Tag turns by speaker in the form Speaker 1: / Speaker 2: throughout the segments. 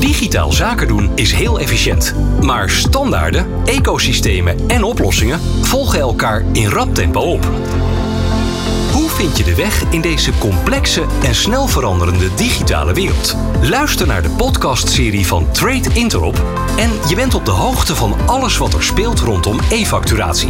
Speaker 1: Digitaal zaken doen is heel efficiënt. Maar standaarden, ecosystemen en oplossingen volgen elkaar in rap tempo op. Vind je de weg in deze complexe en snel veranderende digitale wereld? Luister naar de podcastserie van Trade Interop en je bent op de hoogte van alles wat er speelt rondom e-facturatie.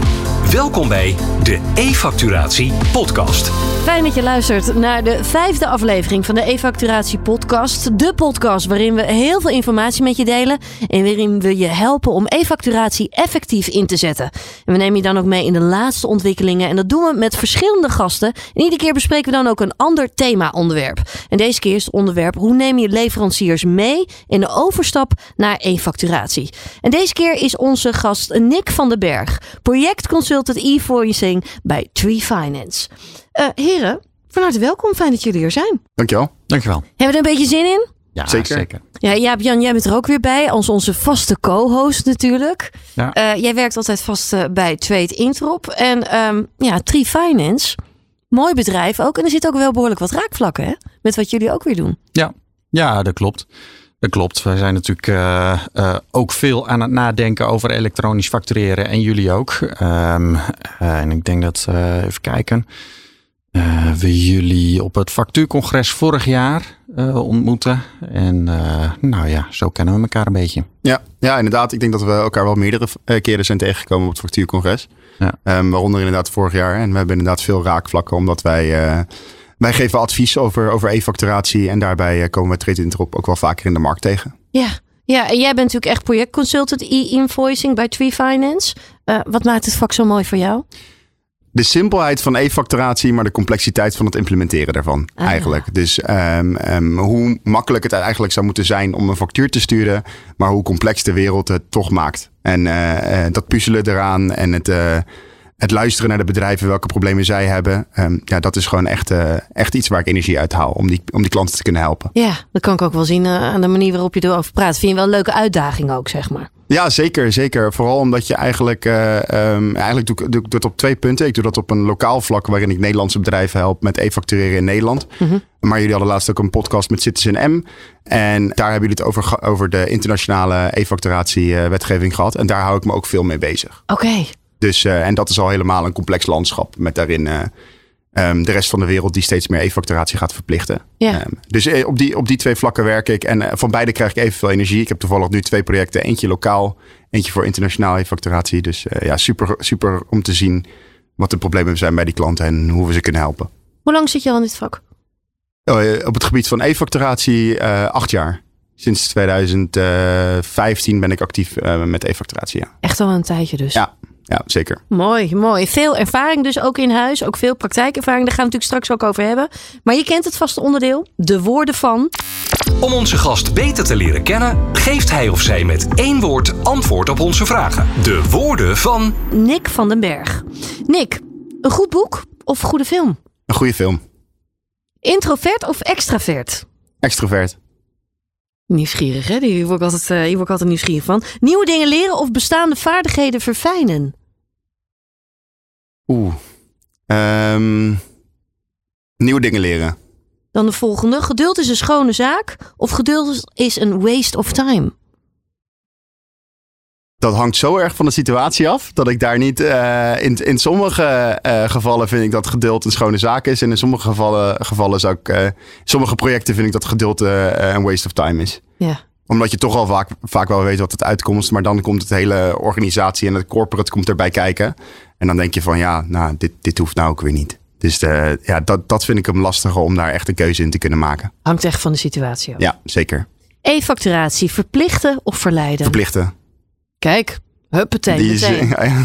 Speaker 1: Welkom bij de E-facturatie podcast.
Speaker 2: Fijn dat je luistert naar de vijfde aflevering van de E-facturatie podcast. De podcast waarin we heel veel informatie met je delen en waarin we je helpen om e-facturatie effectief in te zetten. En we nemen je dan ook mee in de laatste ontwikkelingen en dat doen we met verschillende gasten. En iedere keer bespreken we dan ook een ander thema-onderwerp. En deze keer is het onderwerp hoe neem je leveranciers mee in de overstap naar e-facturatie. En deze keer is onze gast Nick van den Berg, projectconsultant e-voicing bij Tree Finance. Uh, heren, van harte welkom. Fijn dat jullie er zijn.
Speaker 3: Dankjewel.
Speaker 4: Dankjewel.
Speaker 2: Hebben we er een beetje zin in?
Speaker 4: Ja, zeker. zeker.
Speaker 2: Ja, Jaap Jan, jij bent er ook weer bij als onze vaste co-host natuurlijk. Ja. Uh, jij werkt altijd vast uh, bij Trade Interop. En um, ja, Tree Finance, mooi bedrijf ook. En er zit ook wel behoorlijk wat raakvlakken hè? met wat jullie ook weer doen.
Speaker 4: Ja, ja dat klopt. Dat klopt. Wij zijn natuurlijk uh, uh, ook veel aan het nadenken over elektronisch factureren. En jullie ook. Um, uh, en ik denk dat, even kijken. we jullie op het factuurcongres vorig jaar ontmoeten. En nou ja, zo kennen we elkaar een beetje.
Speaker 3: Ja, ja, inderdaad. Ik denk dat we elkaar wel meerdere keren zijn tegengekomen op het factuurcongres. Ja. Um, waaronder inderdaad vorig jaar. En we hebben inderdaad veel raakvlakken. Omdat wij wij geven advies over, over e-facturatie en daarbij eh, komen we Trade Interop ook wel vaker in de markt tegen.
Speaker 2: Ja, ja, en jij bent natuurlijk echt projectconsultant e-invoicing bij Tree Finance. Uh, wat maakt het vak zo mooi voor jou?
Speaker 3: De simpelheid van e-facturatie, maar de complexiteit van het implementeren daarvan ah, eigenlijk. Dus um, um, hoe makkelijk het eigenlijk zou moeten zijn om een factuur te sturen, maar hoe complex de wereld het toch maakt. En uh, dat puzzelen eraan en het het luisteren naar de bedrijven, welke problemen zij hebben. Um, ja, dat is gewoon echt, uh, echt iets waar ik energie uit haal om die, om die klanten te kunnen helpen.
Speaker 2: Ja, dat kan ik ook wel zien uh, aan de manier waarop je erover praat. Vind je wel een leuke uitdaging ook, zeg maar?
Speaker 3: Ja, zeker, zeker. Vooral omdat je eigenlijk, uh, um, eigenlijk doe, doe, ik dat op twee punten. Ik doe dat op een lokaal vlak waarin ik Nederlandse bedrijven help met e-factureren in Nederland. Mm -hmm. Maar jullie hadden laatst ook een podcast met Citizen M. En daar hebben jullie het over, over de internationale e-facturatiewetgeving gehad. En daar hou ik me ook veel mee bezig.
Speaker 2: Oké.
Speaker 3: Dus, uh, en dat is al helemaal een complex landschap met daarin uh, um, de rest van de wereld die steeds meer e-facturatie gaat verplichten.
Speaker 2: Ja. Um,
Speaker 3: dus uh, op, die, op die twee vlakken werk ik. En van beide krijg ik evenveel energie. Ik heb toevallig nu twee projecten. Eentje lokaal, eentje voor internationaal e-facturatie. Dus ja, super, super om te zien wat de problemen zijn bij die klanten en hoe we ze kunnen helpen.
Speaker 2: Hoe lang zit je al in dit vak?
Speaker 3: Oh, op het gebied van e-facturatie acht jaar. Sinds 2015 ben ik actief met e-facturatie. Ja.
Speaker 2: Echt al een tijdje dus.
Speaker 3: Ja, ja, zeker.
Speaker 2: Mooi, mooi. Veel ervaring dus ook in huis. Ook veel praktijkervaring. Daar gaan we natuurlijk straks ook over hebben. Maar je kent het vaste onderdeel. De woorden van...
Speaker 1: Om onze gast beter te leren kennen, geeft hij of zij met één woord antwoord op onze vragen. De woorden van...
Speaker 2: Nick van den Berg. Nick, een goed boek of goede film?
Speaker 3: Een goede film.
Speaker 2: Introvert of extravert?
Speaker 3: Extrovert.
Speaker 2: Nieuwsgierig, hè? Hier word, ik altijd, uh, hier word ik altijd nieuwsgierig van. Nieuwe dingen leren of bestaande vaardigheden verfijnen?
Speaker 3: Oeh. Um, nieuwe dingen leren.
Speaker 2: Dan de volgende. Geduld is een schone zaak of geduld is een waste of time?
Speaker 3: dat hangt zo erg van de situatie af. Dat ik daar niet. Uh, in, in sommige uh, gevallen vind ik dat geduld een schone zaak is. En in sommige gevallen, gevallen zou ik. Uh, sommige projecten vind ik dat geduld een waste of time is.
Speaker 2: Ja.
Speaker 3: Omdat je toch al vaak, vaak wel weet wat het uitkomt. Maar dan komt het hele organisatie en het corporate komt erbij kijken. En dan denk je van ja, nou, dit, dit hoeft nou ook weer niet. Dus de, ja, dat, dat vind ik hem lastiger om daar echt een keuze in te kunnen maken.
Speaker 2: Hangt echt van de situatie af.
Speaker 3: Ja, zeker.
Speaker 2: E-facturatie, verplichten of verleiden?
Speaker 3: Verplichten.
Speaker 2: Kijk, huppatee. Die is, ja,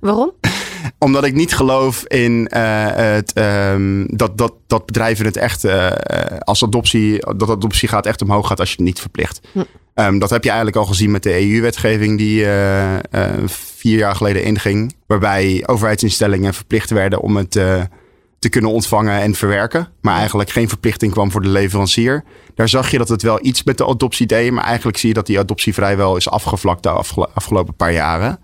Speaker 2: Waarom?
Speaker 3: Omdat ik niet geloof in uh, het, um, dat, dat, dat bedrijven het echt uh, als adoptie, dat adoptie gaat echt omhoog gaat als je het niet verplicht. Hm. Um, dat heb je eigenlijk al gezien met de EU-wetgeving die uh, vier jaar geleden inging. Waarbij overheidsinstellingen verplicht werden om het te kunnen ontvangen en verwerken. Maar eigenlijk geen verplichting kwam voor de leverancier. Daar zag je dat het wel iets met de adoptie deed. Maar eigenlijk zie je dat die adoptie vrijwel is afgevlakt de afgelopen paar jaren.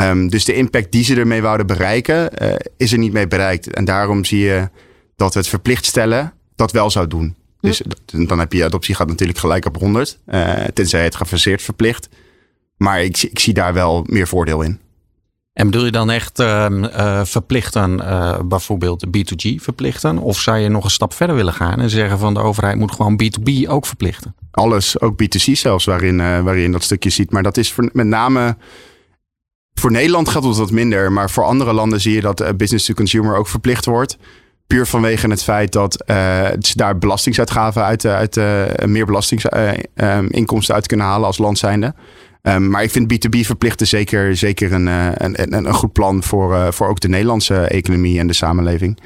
Speaker 3: Um, dus de impact die ze ermee wouden bereiken, uh, is er niet mee bereikt. En daarom zie je dat het verplicht stellen dat wel zou doen. Dus dan heb je adoptie gaat natuurlijk gelijk op 100. Uh, tenzij het gefaseerd verplicht. Maar ik, ik zie daar wel meer voordeel in.
Speaker 4: En bedoel je dan echt uh, verplichten, uh, bijvoorbeeld B2G verplichten? Of zou je nog een stap verder willen gaan en zeggen van de overheid moet gewoon B2B ook verplichten?
Speaker 3: Alles, ook B2C zelfs, waarin, uh, waarin dat stukje ziet. Maar dat is voor, met name voor Nederland gaat het wat minder. Maar voor andere landen zie je dat business to consumer ook verplicht wordt. Puur vanwege het feit dat ze daar belastingsuitgaven uit, uit meer belastingsinkomsten uit kunnen halen als land zijnde. Um, maar ik vind B2B verplichten zeker, zeker een, eh, een, een, een goed plan voor, uh, voor ook de Nederlandse economie en de samenleving.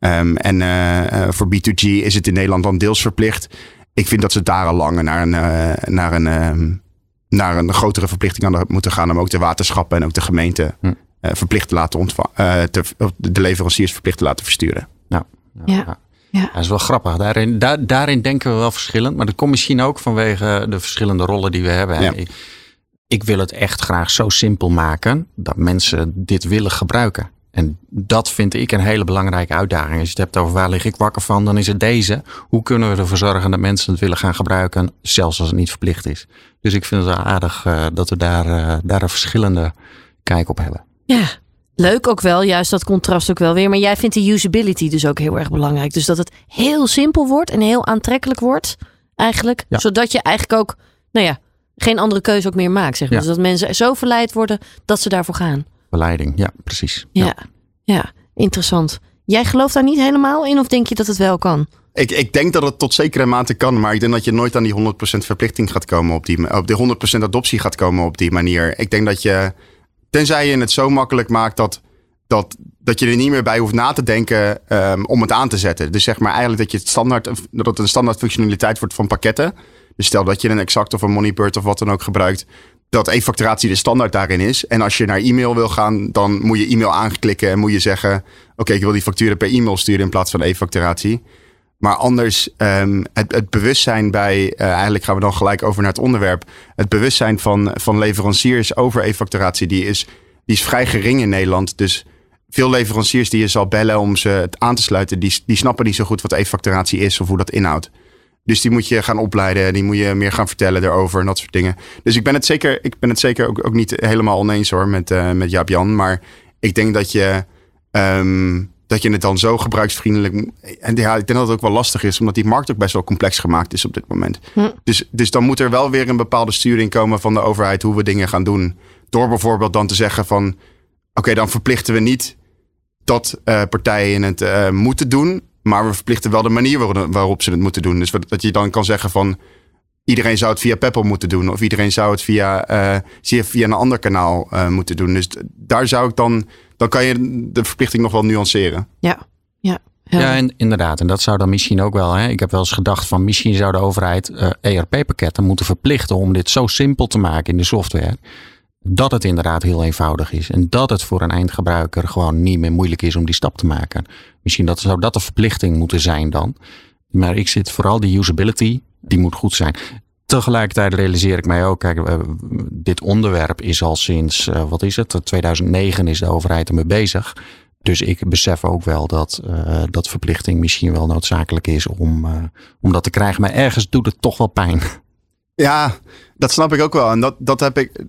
Speaker 3: Um, en uh, voor B2G is het in Nederland dan deels verplicht. Ik vind dat ze daar al lang naar een, naar een, naar een grotere verplichting aan moeten gaan. Om ook de waterschappen en ook de gemeente hm. verplicht te laten ontvangen. de leveranciers verplicht te laten versturen.
Speaker 4: Nou, ja. ja. Ja. Dat is wel grappig. Daarin, daar, daarin denken we wel verschillend. Maar dat komt misschien ook vanwege de verschillende rollen die we hebben. Ja ik wil het echt graag zo simpel maken dat mensen dit willen gebruiken. En dat vind ik een hele belangrijke uitdaging. Als je het hebt over waar lig ik wakker van, dan is het deze. Hoe kunnen we ervoor zorgen dat mensen het willen gaan gebruiken, zelfs als het niet verplicht is. Dus ik vind het wel aardig uh, dat we daar, uh, daar een verschillende kijk op hebben.
Speaker 2: Ja, leuk ook wel. Juist dat contrast ook wel weer. Maar jij vindt de usability dus ook heel erg belangrijk. Dus dat het heel simpel wordt en heel aantrekkelijk wordt eigenlijk. Ja. Zodat je eigenlijk ook, nou ja, geen andere keuze ook meer maakt. Zeg maar. Dus dat mensen zo verleid worden dat ze daarvoor gaan.
Speaker 4: Verleiding, ja, precies.
Speaker 2: Ja. ja, interessant. Jij gelooft daar niet helemaal in of denk je dat het wel kan?
Speaker 3: Ik, ik denk dat het tot zekere mate kan, maar ik denk dat je nooit aan die 100% verplichting gaat komen op die, op die 100% adoptie gaat komen op die manier. Ik denk dat je, tenzij je het zo makkelijk maakt dat, dat, dat je er niet meer bij hoeft na te denken um, om het aan te zetten. Dus zeg maar eigenlijk dat je het standaard, dat het een standaard functionaliteit wordt van pakketten. Dus stel dat je een exact of een Moneybird of wat dan ook gebruikt, dat e-facturatie de standaard daarin is. En als je naar e-mail wil gaan, dan moet je e-mail aanklikken en moet je zeggen: Oké, ik wil die facturen per e-mail sturen in plaats van e-facturatie. Maar anders, um, het, het, bewustzijn bij, uh, eigenlijk gaan we dan gelijk over naar het onderwerp. Het bewustzijn van, van leveranciers over e-facturatie, die is, die is vrij gering in Nederland. Dus veel leveranciers die je zal bellen om ze aan te sluiten, die, die snappen niet zo goed wat e-facturatie is of hoe dat inhoudt. Dus die moet je gaan opleiden. Die moet je meer gaan vertellen erover en dat soort dingen. Dus ik ben het zeker, ik ben het zeker ook, ook niet helemaal oneens hoor met, uh, met Jaap Jan. Maar ik denk dat je, um, dat je het dan zo gebruiksvriendelijk. En ja, ik denk dat het ook wel lastig is, omdat die markt ook best wel complex gemaakt is op dit moment. Hm. Dus, dus dan moet er wel weer een bepaalde sturing komen van de overheid hoe we dingen gaan doen. Door bijvoorbeeld dan te zeggen van oké, dan verplichten we niet dat uh, partijen het uh, moeten doen. Maar we verplichten wel de manier waarop ze het moeten doen. Dus dat je dan kan zeggen van iedereen zou het via Peppel moeten doen. Of iedereen zou het via, uh, via een ander kanaal uh, moeten doen. Dus daar zou ik dan, dan kan je de verplichting nog wel nuanceren.
Speaker 2: Ja, ja.
Speaker 4: Ja, en, inderdaad. En dat zou dan misschien ook wel. Hè, ik heb wel eens gedacht van misschien zou de overheid uh, eh, ERP-pakketten moeten verplichten om dit zo simpel te maken in de software dat het inderdaad heel eenvoudig is. En dat het voor een eindgebruiker gewoon niet meer moeilijk is om die stap te maken. Misschien dat, zou dat de verplichting moeten zijn dan. Maar ik zit vooral die usability, die moet goed zijn. Tegelijkertijd realiseer ik mij ook, kijk, dit onderwerp is al sinds, uh, wat is het, 2009 is de overheid ermee bezig. Dus ik besef ook wel dat, uh, dat verplichting misschien wel noodzakelijk is om, om dat te krijgen. Maar ergens doet het toch wel pijn.
Speaker 3: Ja, dat snap ik ook wel. En dat, dat heb ik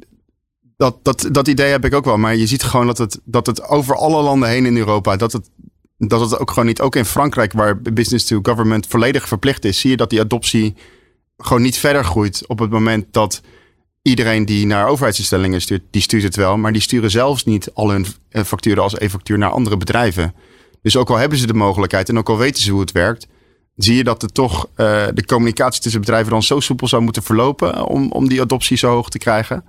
Speaker 3: dat, dat, dat idee heb ik ook wel. Maar je ziet gewoon dat het, dat het over alle landen heen in Europa, dat het, dat ook gewoon niet, ook in Frankrijk, waar business to government volledig verplicht is, zie je dat die adoptie gewoon niet verder groeit op het moment dat iedereen die naar overheidsinstellingen stuurt, die stuurt het wel, maar die sturen zelfs niet al hun eh, facturen als e-factuur naar andere bedrijven. Dus ook al hebben ze de mogelijkheid en ook al weten ze hoe het werkt, zie je dat er toch uh, de communicatie tussen bedrijven dan zo soepel zou moeten verlopen om, om die adoptie zo hoog te krijgen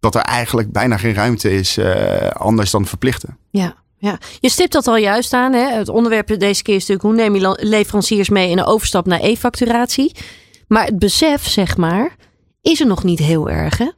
Speaker 3: dat er eigenlijk bijna geen ruimte is uh, anders dan verplichten.
Speaker 2: Ja. Ja, je stipt dat al juist aan. Hè? Het onderwerp deze keer is natuurlijk hoe neem je leveranciers mee in een overstap naar e-facturatie. Maar het besef, zeg maar, is er nog niet heel erg. Hè?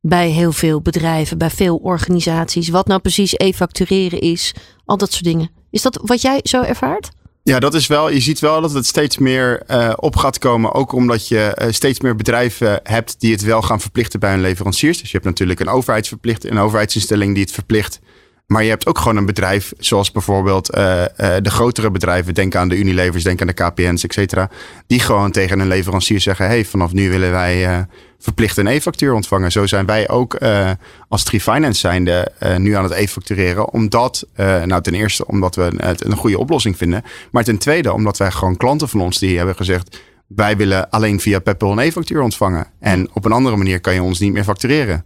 Speaker 2: Bij heel veel bedrijven, bij veel organisaties. Wat nou precies e-factureren is, al dat soort dingen. Is dat wat jij zo ervaart?
Speaker 3: Ja, dat is wel. Je ziet wel dat het steeds meer uh, op gaat komen. Ook omdat je uh, steeds meer bedrijven hebt die het wel gaan verplichten bij hun leveranciers. Dus je hebt natuurlijk een overheidsverplicht, een overheidsinstelling die het verplicht. Maar je hebt ook gewoon een bedrijf, zoals bijvoorbeeld uh, uh, de grotere bedrijven, denk aan de Unilevers, denk aan de KPN's, et cetera. Die gewoon tegen een leverancier zeggen: hey, vanaf nu willen wij uh, verplicht een e-factuur ontvangen. Zo zijn wij ook als Trifinance zijnde nu aan het e-factureren. Omdat, nou ten eerste omdat we het een goede oplossing vinden. Maar ten tweede omdat wij gewoon klanten van ons die hebben gezegd: wij willen alleen via PayPal een e-factuur ontvangen. En op een andere manier kan je ons niet meer factureren.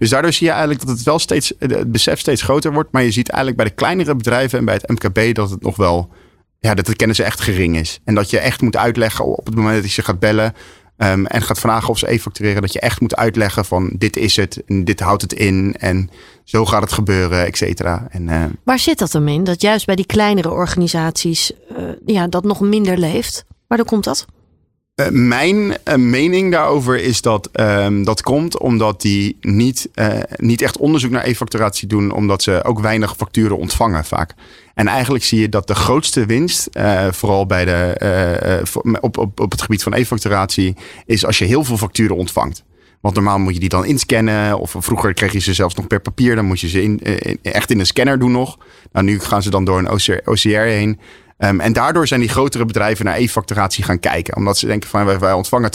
Speaker 3: Dus daardoor zie je eigenlijk dat het wel steeds, het besef steeds groter wordt. Maar je ziet eigenlijk bij de kleinere bedrijven en bij het MKB dat het nog wel, ja, dat de kennis echt gering is. En dat je echt moet uitleggen op het moment dat je ze gaat bellen. Um, en gaat vragen of ze e-factureren. Dat je echt moet uitleggen van dit is het. En dit houdt het in. En zo gaat het gebeuren, et cetera. En, uh,
Speaker 2: Waar zit dat dan in? Dat juist bij die kleinere organisaties uh, ja, dat nog minder leeft. Waardoor komt dat?
Speaker 3: Uh, mijn uh, mening daarover is dat um, dat komt omdat die niet, uh, niet echt onderzoek naar e-facturatie doen, omdat ze ook weinig facturen ontvangen vaak. En eigenlijk zie je dat de grootste winst, vooral bij de, op, op, op het gebied van e-facturatie, is als je heel veel facturen ontvangt. Want normaal moet je die dan inscannen. Of vroeger kreeg je ze zelfs nog per papier. Dan moet je ze in, echt in een scanner doen nog. Nou, nu gaan ze dan door een OCR heen. Um, en daardoor zijn die grotere bedrijven naar e-facturatie gaan kijken. Omdat ze denken van wij, ontvangen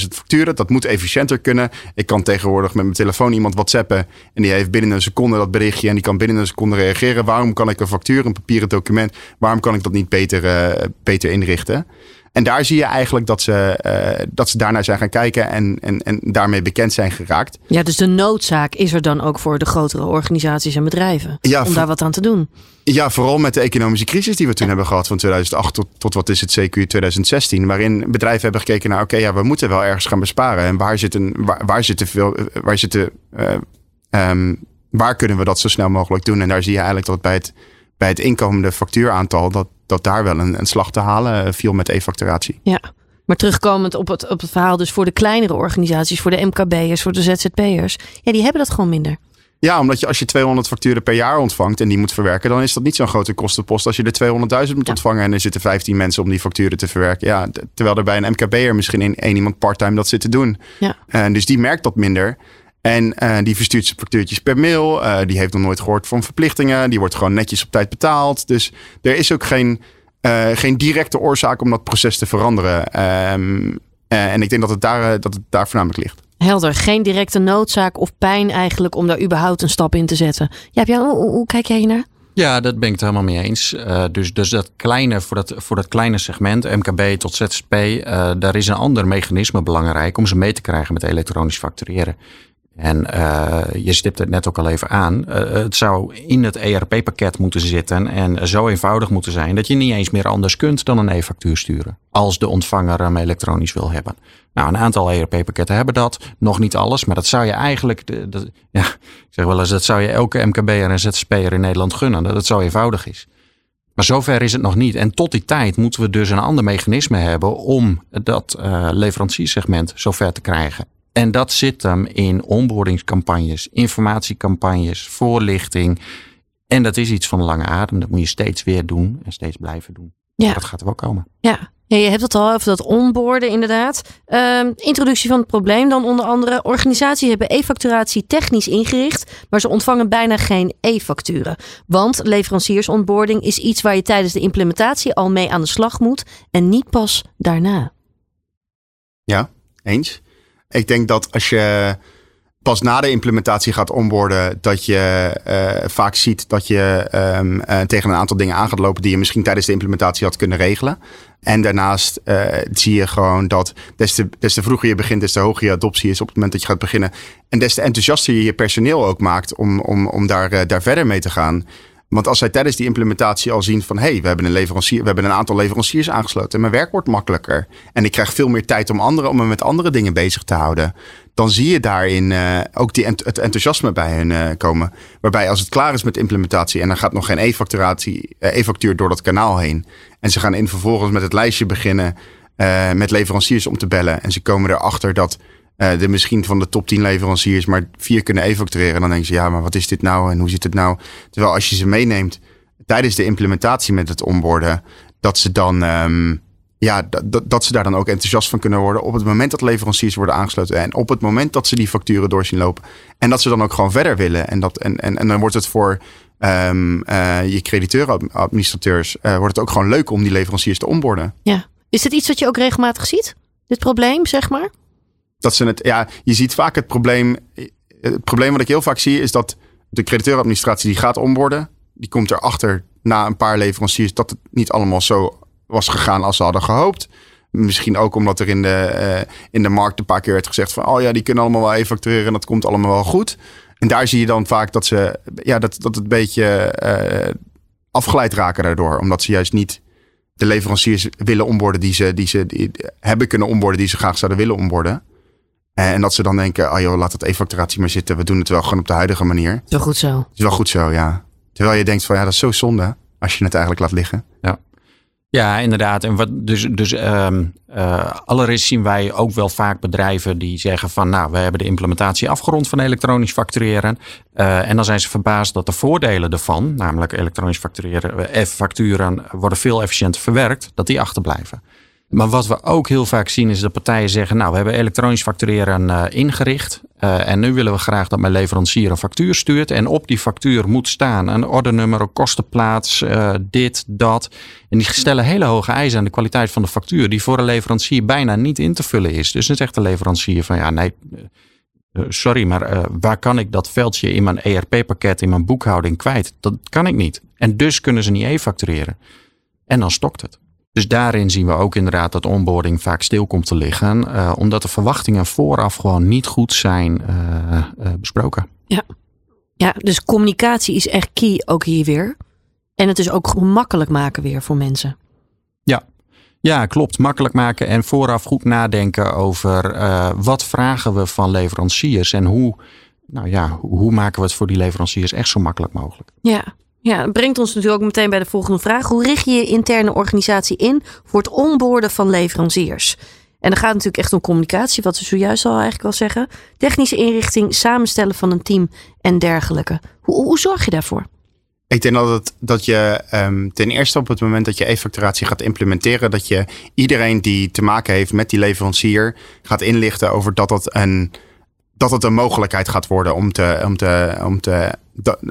Speaker 3: 200.000 facturen. Dat moet efficiënter kunnen. Ik kan tegenwoordig met mijn telefoon iemand whatsappen. En die heeft binnen een seconde dat berichtje. En die kan binnen een seconde reageren. Waarom kan ik een factuur, een papieren document. Waarom kan ik dat niet beter, uh, beter inrichten? En daar zie je eigenlijk dat ze, uh, dat ze daarnaar zijn gaan kijken en, en, en daarmee bekend zijn geraakt.
Speaker 2: Ja, dus de noodzaak is er dan ook voor de grotere organisaties en bedrijven
Speaker 3: ja,
Speaker 2: om daar wat aan te doen.
Speaker 3: Ja, vooral met de economische crisis die we toen ja. hebben gehad van 2008 tot, tot wat is het CQ 2016. Waarin bedrijven hebben gekeken naar oké, okay, ja, we moeten wel ergens gaan besparen. En waar zitten, waar, waar zitten veel, waar zitten, uh, um, waar kunnen we dat zo snel mogelijk doen? En daar zie je eigenlijk dat bij het, bij het inkomende factuuraantal dat dat daar wel een, een slag te halen eh, viel met e-facturatie.
Speaker 2: Ja, maar terugkomend op het, op het verhaal, dus voor de kleinere organisaties, voor de MKB'ers, voor de ZZP'ers, ja, die hebben dat gewoon minder.
Speaker 3: Ja, omdat je als je 200 facturen per jaar ontvangt en die moet verwerken, dan is dat niet zo'n grote kostenpost als je er 200.000 moet ja. ontvangen en er zitten 15 mensen om die facturen te verwerken. Ja, terwijl er bij een MKB'er misschien in één iemand parttime dat zit te doen.
Speaker 2: Ja.
Speaker 3: En dus die merkt dat minder. En uh, die verstuurt zijn factuurtjes per mail. Uh, die heeft nog nooit gehoord van verplichtingen. Die wordt gewoon netjes op tijd betaald. Dus er is ook geen, uh, geen directe oorzaak om dat proces te veranderen. Um, en ik denk dat het, daar, dat het daar voornamelijk ligt.
Speaker 2: Helder, geen directe noodzaak of pijn eigenlijk om daar überhaupt een stap in te zetten. Ja, jij, hoe, hoe, kijk jij naar?
Speaker 4: Ja, dat ben ik het helemaal mee eens. Uh, dus, dus dat kleine, voor dat, voor dat kleine segment, MKB tot ZZP, uh, daar is een ander mechanisme belangrijk om ze mee te krijgen met elektronisch factureren. En uh, je stipt het net ook al even aan. Uh, het zou in het ERP-pakket moeten zitten en zo eenvoudig moeten zijn dat je niet eens meer anders kunt dan een e-factuur sturen. Als de ontvanger hem elektronisch wil hebben. Nou, een aantal ERP-pakketten hebben dat. Nog niet alles, maar dat zou je eigenlijk. De, ja, ik zeg wel eens, dat zou je elke MKB'er en ZZP'er in Nederland gunnen. Dat het zo eenvoudig is. Maar zover is het nog niet. En tot die tijd moeten we dus een ander mechanisme hebben om dat uh, leveranciersegment zover te krijgen. En dat zit hem in onboardingscampagnes, informatiecampagnes, voorlichting. En dat is iets van lange adem. Dat moet je steeds weer doen en steeds blijven doen.
Speaker 2: Ja.
Speaker 4: Dat gaat er wel komen.
Speaker 2: Ja. ja je hebt het al over dat onboorden inderdaad. Uh, introductie van het probleem dan onder andere. Organisaties hebben e-facturatie technisch ingericht, maar ze ontvangen bijna geen e-facturen. Want leveranciersonboarding is iets waar je tijdens de implementatie al mee aan de slag moet en niet pas daarna.
Speaker 3: Ja, eens. Ik denk dat als je pas na de implementatie gaat onboorden, dat je uh, vaak ziet dat je um, uh, tegen een aantal dingen aan gaat lopen die je misschien tijdens de implementatie had kunnen regelen. En daarnaast uh, zie je gewoon dat des te, des te vroeger je begint, des te hoger je adoptie is op het moment dat je gaat beginnen. En des te enthousiaster je je personeel ook maakt om, om, om daar, daar verder mee te gaan. Want als zij tijdens die implementatie al zien van hé, hey, we hebben een leverancier, we hebben een aantal leveranciers aangesloten en mijn werk wordt makkelijker. En ik krijg veel meer tijd om anderen, om me met andere dingen bezig te houden. Dan zie je daarin uh, ook die het enthousiasme bij hen uh, komen. Waarbij als het klaar is met implementatie en dan gaat nog geen e-facturatie, uh, e-factuur door dat kanaal heen. En ze gaan in vervolgens met het lijstje beginnen met leveranciers om te bellen. En ze komen erachter dat uh, de misschien van de top 10 leveranciers maar vier kunnen e-factureren. Dan denk je, ja, maar wat is dit nou en hoe zit het nou? Terwijl als je ze meeneemt tijdens de implementatie met het onboarden, dat ze dan. Um, ja, dat, dat ze daar dan ook enthousiast van kunnen worden op het moment dat leveranciers worden aangesloten en op het moment dat ze die facturen door zien lopen. En dat ze dan ook gewoon verder willen. En, dat, en, en, en dan wordt het voor ehm, eh, je crediteuradministrateurs, uh, wordt het ook gewoon leuk om die leveranciers te onboorden.
Speaker 2: Ja. Is dit iets wat je ook regelmatig ziet? Dit probleem, zeg maar?
Speaker 3: Dat het, ja, je ziet vaak het probleem. Het probleem wat ik heel vaak zie is dat de crediteuradministratie die gaat onboorden, die komt erachter na een paar leveranciers dat het niet allemaal zo was gegaan als ze hadden gehoopt. Misschien ook omdat er in de, uh, in de markt een paar keer werd gezegd van... oh ja, die kunnen allemaal wel even factureren en dat komt allemaal wel goed. En daar zie je dan vaak dat, ze, ja, dat, dat het een beetje uh, afgeleid raken daardoor. Omdat ze juist niet de leveranciers willen onboorden die ze, die ze hebben kunnen onboorden... die ze graag zouden willen onboorden. En dat ze dan denken, oh joh, laat dat e-facturatie maar zitten. We doen het wel gewoon op de huidige manier.
Speaker 2: Zo goed zo.
Speaker 3: Het is wel goed zo, ja. Terwijl je denkt van, ja, dat is zo zonde als je het eigenlijk laat liggen.
Speaker 4: Ja. Ja, inderdaad. En wat, dus dus um, uh, allereerst zien wij ook wel vaak bedrijven die zeggen van nou, we hebben de implementatie afgerond van elektronisch factureren. Uh, en dan zijn ze verbaasd dat de voordelen ervan, namelijk elektronisch factureren, facturen worden veel efficiënter verwerkt, dat die achterblijven. Maar wat we ook heel vaak zien is dat partijen zeggen, nou we hebben elektronisch factureren uh, ingericht. Uh, en nu willen we graag dat mijn leverancier een factuur stuurt. En op die factuur moet staan een ordernummer, een kostenplaats, uh, dit, dat. En die stellen hele hoge eisen aan de kwaliteit van de factuur. Die voor een leverancier bijna niet in te vullen is. Dus dan zegt de leverancier van ja nee, sorry maar waar kan ik dat veldje in mijn ERP-pakket, in mijn boekhouding kwijt? Dat kan ik niet. En dus kunnen ze niet e-factureren. En dan stokt het. Dus daarin zien we ook inderdaad dat onboarding vaak stil komt te liggen. Uh, omdat de verwachtingen vooraf gewoon niet goed zijn uh, uh, besproken.
Speaker 2: Ja. ja, dus communicatie is echt key ook hier weer. En het is ook gemakkelijk maken weer voor mensen.
Speaker 4: Ja, ja, klopt. Makkelijk maken en vooraf goed nadenken over wat vragen we van leveranciers en hoe, nou ja, hoe maken we het voor die leveranciers echt zo makkelijk mogelijk.
Speaker 2: Ja, ja, dat brengt ons natuurlijk ook meteen bij de volgende vraag. Hoe richt je je interne organisatie in voor het onboorden van leveranciers? En dan gaat natuurlijk echt om communicatie, wat we zojuist al eigenlijk al zeggen. Technische inrichting, samenstellen van een team en dergelijke. Hoe, hoe zorg je daarvoor?
Speaker 3: Ik denk dat, het, dat je um, ten eerste op het moment dat je e-facturatie gaat implementeren, dat je iedereen die te maken heeft met die leverancier gaat inlichten over dat dat een, dat het een mogelijkheid gaat worden om te, om te, om te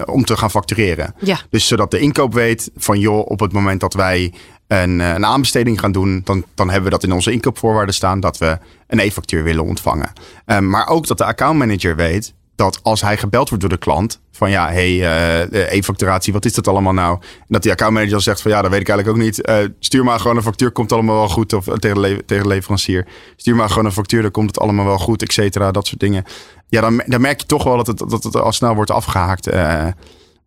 Speaker 3: om te gaan factureren.
Speaker 2: Ja.
Speaker 3: Dus zodat de inkoop weet van joh, op het moment dat wij een, eh, een aanbesteding gaan doen, dan, dan hebben we dat in onze inkoopvoorwaarden staan dat we een e-factuur willen ontvangen. Um, maar ook dat de accountmanager weet dat als hij gebeld wordt door de klant van ja, hey, uh, e-facturatie, wat is dat allemaal nou? En dat die accountmanager zegt van ja, dat weet ik eigenlijk ook niet. Uh, stuur maar gewoon een factuur, komt allemaal wel goed. Of tegen, le tegen leverancier. Stuur maar gewoon een factuur, dan komt het allemaal wel goed, et cetera. Dat soort dingen. Ja, dan, dan merk je toch wel dat het, dat het al snel wordt afgehaakt.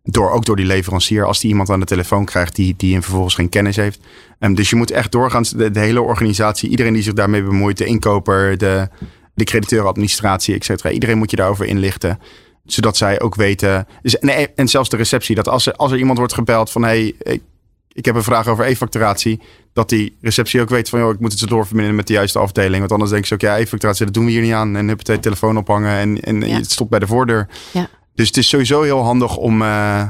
Speaker 3: door, ook door die leverancier, als die iemand aan de telefoon krijgt die, die hem vervolgens geen kennis heeft. Um, dus je moet echt doorgaans de, hele organisatie, iedereen die zich daarmee bemoeit, de inkoper, de, de cetera. Iedereen moet je daarover inlichten. Zodat zij ook weten. Dus, en, zelfs de receptie. Dat als er, als er iemand wordt gebeld van hey, ik, ik heb een vraag over e-facturatie. Dat die receptie ook weet van joh, ik moet het zo doorverbinden met de juiste afdeling. Want anders denken ze ook, ja, e-facturatie, dat doen we hier niet aan. En heb je telefoon ophangen en, en ja. het stopt bij de voordeur.
Speaker 2: Ja.
Speaker 3: Dus het is sowieso heel handig om. Uh,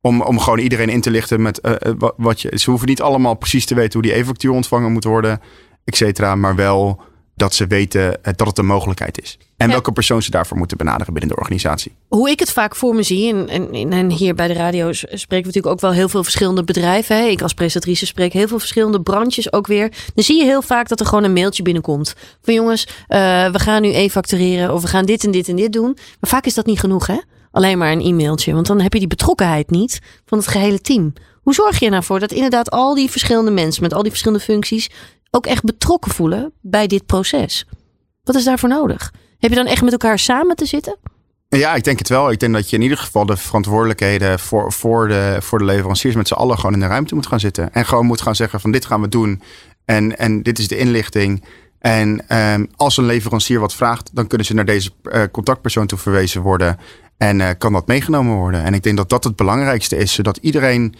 Speaker 3: om, om gewoon iedereen in te lichten met uh, wat je. Ze hoeven niet allemaal precies te weten hoe die e-factuur ontvangen moet worden, et cetera. Maar wel dat ze weten eh, dat het een mogelijkheid is. En ja. welke persoon ze daarvoor moeten benaderen binnen de organisatie.
Speaker 2: Hoe ik het vaak voor me zie, en, en, en hier bij de radio spreken we natuurlijk ook wel heel veel verschillende bedrijven. Hè? Ik als presentatrice spreek heel veel verschillende branches ook weer. Dan zie je heel vaak dat er gewoon een mailtje binnenkomt. Van jongens, uh, we gaan nu e-factureren of we gaan dit en dit en dit doen. Maar vaak is dat niet genoeg hè. Alleen maar een e-mailtje. Want dan heb je die betrokkenheid niet van het gehele team. Hoe zorg je ervoor dat inderdaad al die verschillende mensen met al die verschillende functies ook echt betrokken voelen bij dit proces? Wat is daarvoor nodig? Heb je dan echt met elkaar samen te zitten?
Speaker 3: Ja, ik denk het wel. Ik denk dat je in ieder geval de verantwoordelijkheden voor, voor, de, voor de leveranciers met z'n allen gewoon in de ruimte moet gaan zitten. En gewoon moet gaan zeggen van dit gaan we doen. En, en dit is de inlichting. En um, als een leverancier wat vraagt, dan kunnen ze naar deze uh, contactpersoon toe verwezen worden. En uh, kan dat meegenomen worden. En ik denk dat dat het belangrijkste is, zodat iedereen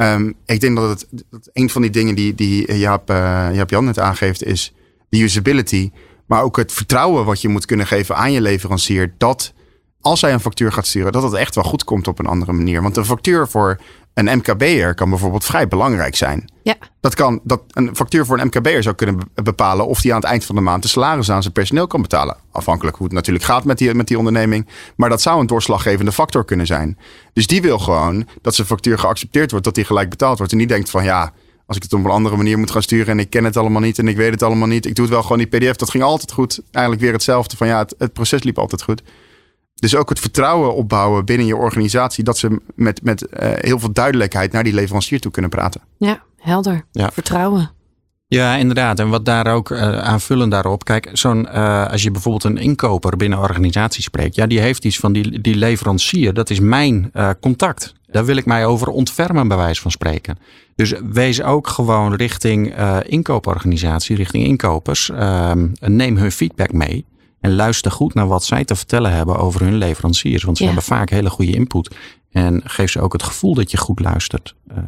Speaker 3: Um, ik denk dat, het, dat een van die dingen die, die Jaap, uh, Jaap Jan net aangeeft is de usability. Maar ook het vertrouwen wat je moet kunnen geven aan je leverancier. Dat als hij een factuur gaat sturen, dat het echt wel goed komt op een andere manier. Want een factuur voor een MKB'er kan bijvoorbeeld vrij belangrijk zijn.
Speaker 2: Ja.
Speaker 3: Dat kan, dat een factuur voor een MKB'er zou kunnen bepalen of die aan het eind van de maand de salaris aan zijn personeel kan betalen. Afhankelijk hoe het natuurlijk gaat met die, met die onderneming. Maar dat zou een doorslaggevende factor kunnen zijn. Dus die wil gewoon dat zijn factuur geaccepteerd wordt, dat die gelijk betaald wordt. En die denkt van ja, als ik het op een andere manier moet gaan sturen en ik ken het allemaal niet en ik weet het allemaal niet. Ik doe het wel gewoon die PDF. Dat ging altijd goed. Eigenlijk weer hetzelfde van ja, het, het proces liep altijd goed. Dus ook het vertrouwen opbouwen binnen je organisatie. Dat ze met, met uh, heel veel duidelijkheid naar die leverancier toe kunnen praten.
Speaker 2: Ja, helder.
Speaker 4: Ja.
Speaker 2: Vertrouwen.
Speaker 4: Ja, inderdaad. En wat daar ook uh, aanvullend daarop. Kijk, zo'n, uh, als je bijvoorbeeld een inkoper binnen een organisatie spreekt. Ja, die heeft iets van die, die leverancier. Dat is mijn uh, contact. Daar wil ik mij over ontfermen, bij wijze van spreken. Dus wees ook gewoon richting inkooporganisatie, richting inkopers. Ehm, neem hun feedback mee. En luister goed naar wat zij te vertellen hebben over hun leveranciers. Want ze
Speaker 2: Ja.
Speaker 4: hebben vaak hele goede input. En geef ze ook het gevoel dat je goed luistert. Ehm,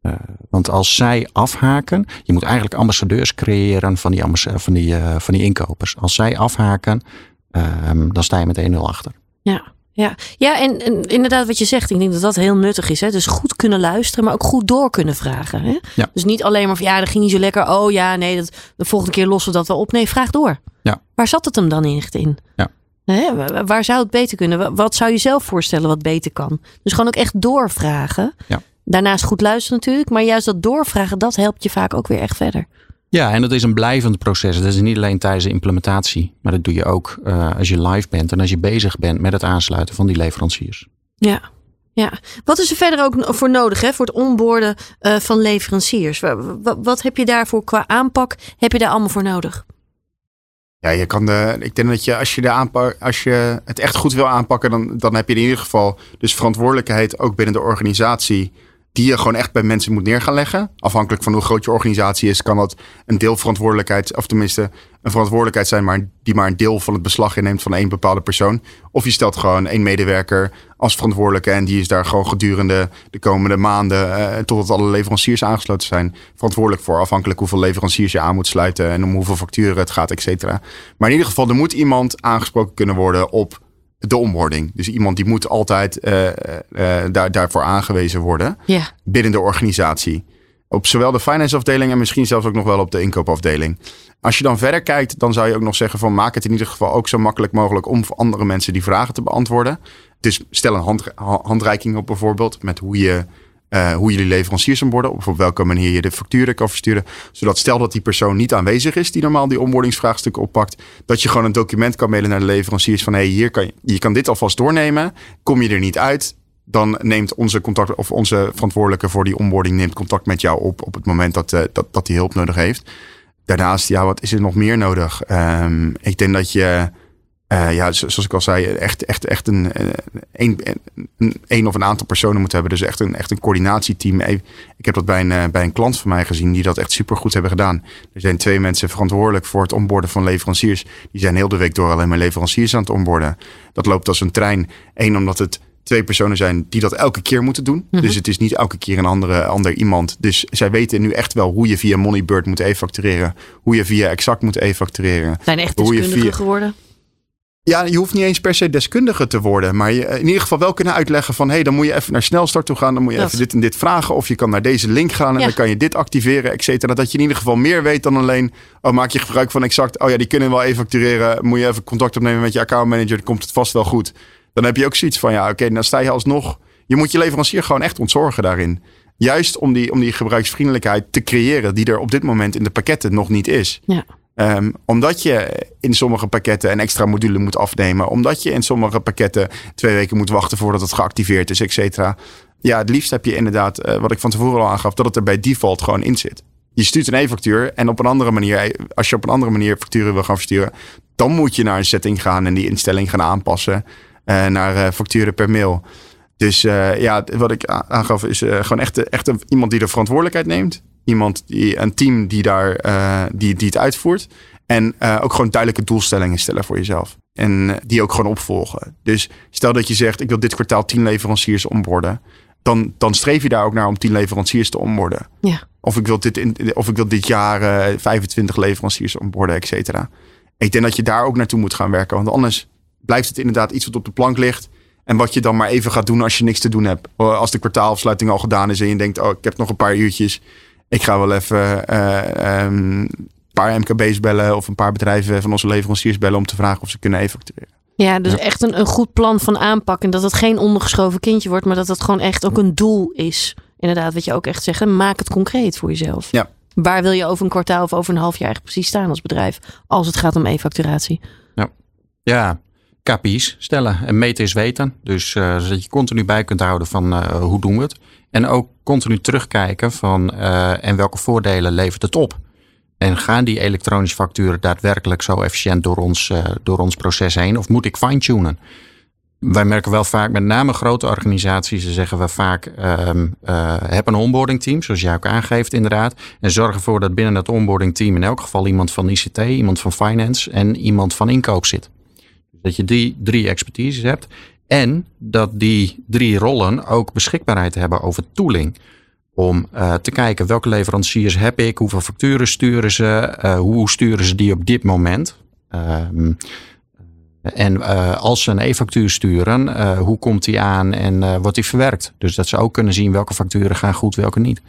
Speaker 4: eh, want als zij afhaken, je moet eigenlijk ambassadeurs creëren van die, van die, eh, van die inkopers. Als zij afhaken, ehm, dan sta je met 1-0 achter.
Speaker 2: Ja. Ja, ja en, en inderdaad wat je zegt, ik denk dat dat heel nuttig is. Hè? Dus goed kunnen luisteren, maar ook goed door kunnen vragen. Hè?
Speaker 4: Ja.
Speaker 2: Dus niet alleen maar van ja, dat ging niet zo lekker. Oh ja, nee, dat, de volgende keer lossen we dat wel op. Nee, vraag door.
Speaker 4: Ja.
Speaker 2: Waar zat het hem dan echt in?
Speaker 4: Ja.
Speaker 2: Hè? Wa- Waar zou het beter kunnen? Wa- Wat zou je zelf voorstellen wat beter kan? Dus gewoon ook echt doorvragen.
Speaker 4: Ja.
Speaker 2: Daarnaast goed luisteren natuurlijk. Maar juist dat doorvragen, dat helpt je vaak ook weer echt verder.
Speaker 4: Ja, en dat is een blijvend proces. Dat is niet alleen tijdens de implementatie, maar dat doe je ook eh, als je live bent en als je bezig bent met het aansluiten van die leveranciers.
Speaker 2: Ja. Ja, wat is er verder ook voor nodig hè, voor het onboorden eh, van leveranciers? Wa- wa- Wat heb je daarvoor qua aanpak? Heb je daar allemaal voor nodig?
Speaker 3: Ja, je kan de, ik denk dat je als je, de aanpak, als je het echt goed wil aanpakken, dan, dan heb je in ieder geval dus verantwoordelijkheid ook binnen de organisatie. Die je gewoon echt bij mensen moet neer gaan leggen. Afhankelijk van hoe groot je organisatie is, kan dat een deel verantwoordelijkheid, of tenminste een verantwoordelijkheid zijn, maar die maar een deel van het beslag inneemt van één bepaalde persoon. Of je stelt gewoon één medewerker als verantwoordelijke en die is daar gewoon gedurende de komende maanden, eh, totdat alle leveranciers aangesloten zijn, verantwoordelijk voor. Afhankelijk hoeveel leveranciers je aan moet sluiten en om hoeveel facturen het gaat, et cetera. Maar in ieder geval, er moet iemand aangesproken kunnen worden op de onboarding. Dus iemand die moet altijd eh, eh, daar, daarvoor aangewezen worden binnen de organisatie. Op zowel de finance afdeling en misschien zelfs ook nog wel op de inkoopafdeling. Als je dan verder kijkt, dan zou je ook nog zeggen van maak het in ieder geval ook zo makkelijk mogelijk om voor andere mensen die vragen te beantwoorden. Dus stel een hand, ha- handreiking op bijvoorbeeld met hoe je eh, hoe jullie leveranciers onboarden, of op welke manier je de facturen kan versturen. Zodat stel dat die persoon niet aanwezig is, die normaal die onboardingsvraagstukken oppakt, dat je gewoon een document kan mailen naar de leveranciers van hey, hier kan je, je kan dit alvast doornemen. Kom je er niet uit, dan neemt onze contact of onze verantwoordelijke voor die onboarding neemt contact met jou op op het moment dat, eh, dat, dat die hulp nodig heeft. Daarnaast, ja, wat is er nog meer nodig? Ehm, ik denk dat je, eh, ja, zo- zoals ik al zei, echt, echt, echt een, eh, een, een, of een aantal personen moet hebben. Dus echt een, echt een coördinatieteam. Ik heb dat bij een, bij een klant van mij gezien die dat echt supergoed hebben gedaan. Er zijn twee mensen verantwoordelijk voor het onboorden van leveranciers. Die zijn heel de week door alleen maar leveranciers aan het onboorden. Dat loopt als een trein. Eén, omdat het twee personen zijn die dat elke keer moeten doen.
Speaker 2: Mhm.
Speaker 3: Dus het is niet elke keer een andere, ander iemand. Dus zij weten nu echt wel hoe je via Moneybird moet e-factureren. Hoe je via Exact moet e-factureren.
Speaker 2: zijn echt deskundigen
Speaker 3: via-
Speaker 2: geworden.
Speaker 3: Ja, je hoeft niet eens per se deskundige te worden. Maar je in ieder geval wel kunnen uitleggen van... hé, hey, dan moet je even naar snelstart toe gaan. Dan moet je
Speaker 2: Dat.
Speaker 3: even dit en dit vragen. Of je kan naar deze link gaan en
Speaker 2: Ja.
Speaker 3: dan kan je dit activeren, et cetera. Dat je in ieder geval meer weet dan alleen... oh, maak je gebruik van exact... oh ja, die kunnen wel even factureren. Moet je even contact opnemen met je accountmanager. Dan komt het vast wel goed. Dan heb je ook zoiets van... ja, oké, dan sta je alsnog... je moet je leverancier gewoon echt ontzorgen daarin. Juist om die, om die gebruiksvriendelijkheid te creëren... die er op dit moment in de pakketten nog niet is.
Speaker 2: Ja.
Speaker 3: Ehm, omdat je in sommige pakketten een extra module moet afnemen. Omdat je in sommige pakketten twee weken moet wachten voordat het geactiveerd is, et cetera. Ja, het liefst heb je inderdaad, eh, wat ik van tevoren al aangaf, dat het er bij default gewoon in zit. Je stuurt een e-factuur en op een andere manier, als je op een andere manier facturen wil gaan versturen, dan moet je naar een setting gaan en die instelling gaan aanpassen eh, naar eh, facturen per mail. Dus eh, ja, wat ik aangaf is eh, gewoon echt, echt een, iemand die de verantwoordelijkheid neemt. Iemand die een team die daar eh, die, die het uitvoert. En eh, ook gewoon duidelijke doelstellingen stellen voor jezelf. En eh, die ook gewoon opvolgen. Dus stel dat je zegt, ik wil dit kwartaal 10 leveranciers onboarden. Dan, dan streef je daar ook naar om 10 leveranciers te onboarden.
Speaker 2: Ja.
Speaker 3: Of ik wil dit, in, of ik wil dit jaar eh, 25 leveranciers onboarden, et cetera. Ik denk dat je daar ook naartoe moet gaan werken. Want anders blijft het inderdaad iets wat op de plank ligt. En wat je dan maar even gaat doen als je niks te doen hebt. Als de kwartaalafsluiting al gedaan is en je denkt, oh, ik heb nog een paar uurtjes. Ik ga wel even uh, um, paar MKB's bellen of een paar bedrijven van onze leveranciers bellen om te vragen of ze kunnen evacueren.
Speaker 2: Ja, dus echt een, een goed plan van aanpak. En dat het geen ondergeschoven kindje wordt, maar dat het gewoon echt ook een doel is. Inderdaad, wat je ook echt zegt. Maak het concreet voor jezelf.
Speaker 3: Ja.
Speaker 2: Waar wil je over een kwartaal of over een half jaar precies staan als bedrijf? Als het gaat om e-facturatie.
Speaker 4: Ja, ja. KPI's stellen. En meten is weten. Dus uh, zodat je continu bij kunt houden van uh, hoe doen we het. En ook continu terugkijken van uh, en welke voordelen levert het op. En gaan die elektronische facturen daadwerkelijk zo efficiënt door ons, door ons proces heen? Of moet ik fine-tunen? Wij merken wel vaak, met name grote organisaties, zeggen we vaak, uh, heb een onboarding team, zoals jij ook aangeeft inderdaad. En zorg ervoor dat binnen dat onboarding team in elk geval iemand van ICT, iemand van finance en iemand van inkoop zit. Dat je die drie expertises hebt. En dat die drie rollen ook beschikbaarheid hebben over tooling. Om uh, te kijken welke leveranciers heb ik, hoeveel facturen sturen ze, uh, hoe sturen ze die op dit moment. Um, en uh, als ze een e-factuur sturen, hoe komt die aan en wordt die verwerkt? Dus dat ze ook kunnen zien welke facturen gaan goed, welke niet.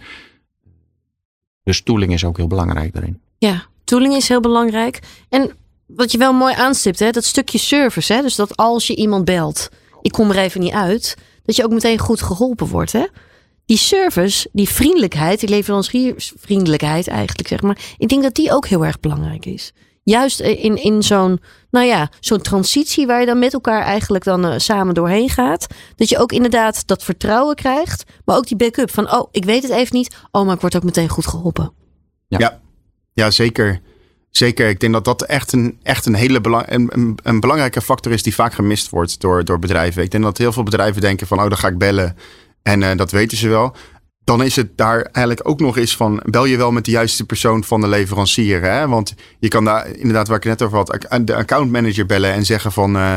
Speaker 4: Dus tooling is ook heel belangrijk daarin.
Speaker 2: Ja, tooling is heel belangrijk. En wat je wel mooi aanstipt, hè, dat stukje service. Hè, dus dat als je iemand belt, ik kom er even niet uit, dat je ook meteen goed geholpen wordt. Hè? Die service, die vriendelijkheid, die leveranciersvriendelijkheid eigenlijk, zeg maar. Ik denk dat die ook heel erg belangrijk is juist in, in zo'n, nou ja, zo'n transitie waar je dan met elkaar eigenlijk dan uh, samen doorheen gaat. Dat je ook inderdaad dat vertrouwen krijgt, maar ook die backup van, oh, ik weet het even niet. Oh, maar ik word ook meteen goed geholpen.
Speaker 3: Ja, ja, ja zeker. Zeker. Ik denk dat dat echt een, echt een hele belang, een, belangrijke factor is die vaak gemist wordt door, door bedrijven. Ik denk dat heel veel bedrijven denken van, oh, dan ga ik bellen. En uh, dat weten ze wel dan is het daar eigenlijk ook nog eens van, bel je wel met de juiste persoon van de leverancier. Hè? Want je kan daar inderdaad, waar ik net over had, de accountmanager bellen en zeggen van, uh,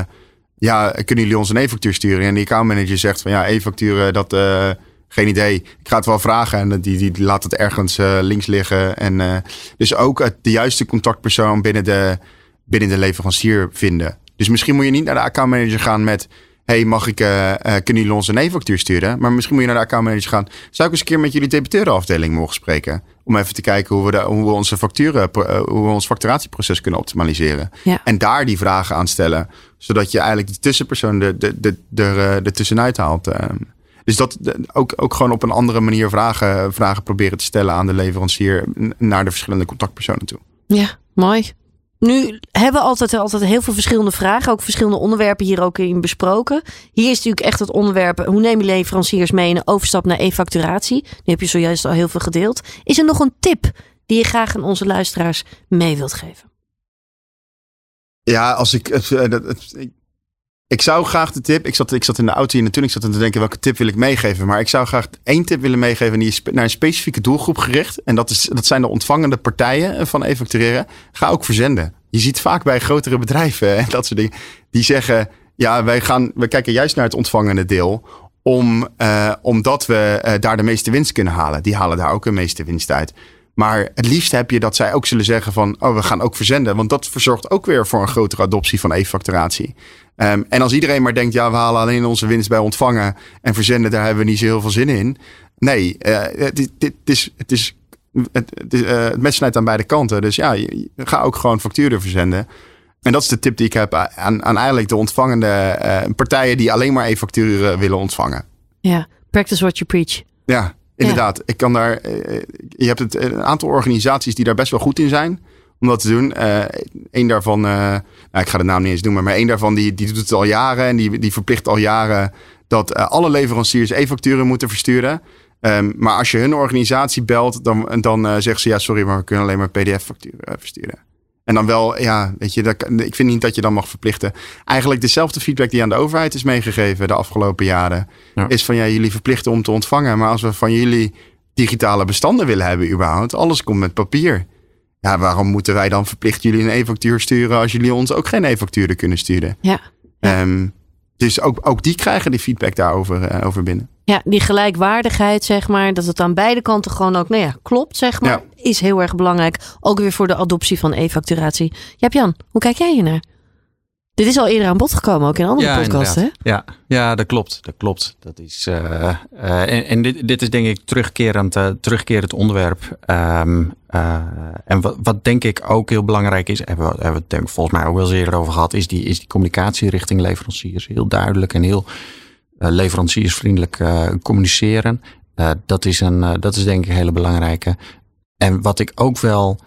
Speaker 3: ja, kunnen jullie ons een e-factuur sturen? En die accountmanager zegt van, ja, e-facturen, dat, uh, geen idee. Ik ga het wel vragen en die, die, laat het ergens uh, links liggen. En, dus ook de juiste contactpersoon binnen de, binnen de leverancier vinden. Dus misschien moet je niet naar de accountmanager gaan met hey, mag ik, uh, kunnen jullie ons een e-factuur sturen? Maar misschien moet je naar de accountmanager gaan. Zou ik eens een keer met jullie debiteurenafdeling mogen spreken? Om even te kijken hoe we, de, hoe we onze facturen, hoe we ons facturatieproces kunnen optimaliseren.
Speaker 2: Ja.
Speaker 3: En daar die vragen aan stellen. Zodat je eigenlijk de tussenpersoon er de, de, de, de, tussenuit haalt. Dus dat ook, ook gewoon op een andere manier vragen, vragen proberen te stellen aan de leverancier. Naar de verschillende contactpersonen toe.
Speaker 2: Ja, mooi. Nu hebben we altijd, altijd heel veel verschillende vragen, ook verschillende onderwerpen hier ook in besproken. Hier is natuurlijk echt het onderwerp, hoe neem je leveranciers mee in een overstap naar e-facturatie? Nu heb je zojuist al heel veel gedeeld. Is er nog een tip die je graag aan onze luisteraars mee wilt geven?
Speaker 3: Ja, als ik, ik ik zou graag de tip. Ik zat, ik zat in de auto hier natuurlijk. Ik zat te denken welke tip wil ik meegeven. Maar ik zou graag één tip willen meegeven. En die is naar een specifieke doelgroep gericht. En dat, is, dat zijn de ontvangende partijen van e-factureren. Ga ook verzenden. Je ziet vaak bij grotere bedrijven en dat soort dingen. Die zeggen: Ja, wij, gaan, we kijken juist naar het ontvangende deel. Om, uh, omdat we uh, daar de meeste winst kunnen halen. Die halen daar ook de meeste winst uit. Maar het liefst heb je dat zij ook zullen zeggen van, oh, we gaan ook verzenden. Want dat verzorgt ook weer voor een grotere adoptie van e-facturatie. Um, en als iedereen maar denkt, ja, we halen alleen onze winst bij ontvangen en verzenden, daar hebben we niet zo heel veel zin in. Nee, uh, is, het is het, het, is, uh, het mes snijdt aan beide kanten. Dus ja, je, ga ook gewoon facturen verzenden. En dat is de tip die ik heb aan, aan eigenlijk de ontvangende uh, partijen die alleen maar e-facturen willen ontvangen.
Speaker 2: Ja, practice what you preach.
Speaker 3: Ja, inderdaad. Ik kan daar, je hebt het, een aantal organisaties die daar best wel goed in zijn om dat te doen. Uh, een daarvan, nou, ik ga de naam niet eens noemen, maar één daarvan die, die doet het al jaren en die, die verplicht al jaren dat alle leveranciers e-facturen moeten versturen. Um, maar als je hun organisatie belt, dan, dan zeggen ze ja, sorry, maar we kunnen alleen maar PDF-facturen versturen. En dan wel, ja, weet je, dat, ik vind niet dat je dan mag verplichten. Eigenlijk dezelfde feedback die aan de overheid is meegegeven de afgelopen jaren. Ja. Is van ja, jullie verplichten om te ontvangen. Maar als we van jullie digitale bestanden willen hebben, überhaupt, alles komt met papier. Ja, waarom moeten wij dan verplicht jullie een e-factuur sturen als jullie ons ook geen e-facturen kunnen sturen?
Speaker 2: Ja.
Speaker 3: ja. Um, dus ook, ook die krijgen die feedback daarover uh, over binnen.
Speaker 2: Ja, die gelijkwaardigheid, zeg maar, dat het aan beide kanten gewoon ook, nou ja, klopt, zeg maar, ja. is heel erg belangrijk. Ook weer voor de adoptie van e-facturatie. Ja, Jan, hoe kijk jij hier naar? Dit is al eerder aan bod gekomen, ook in andere
Speaker 4: ja,
Speaker 2: podcasts, hè?
Speaker 4: Ja, ja, dat klopt. Dat klopt. Dat is, uh, uh, en, en dit, dit, is denk ik terugkerend, uh, terugkerend onderwerp. Um, en wat, wat, denk ik ook heel belangrijk is, hebben we, hebben we het denk, volgens mij ook wel eens eerder over gehad, is die, is die communicatie richting leveranciers. Heel duidelijk en heel leveranciersvriendelijk communiceren. dat, is een, dat is denk ik een hele belangrijke. En wat ik ook wel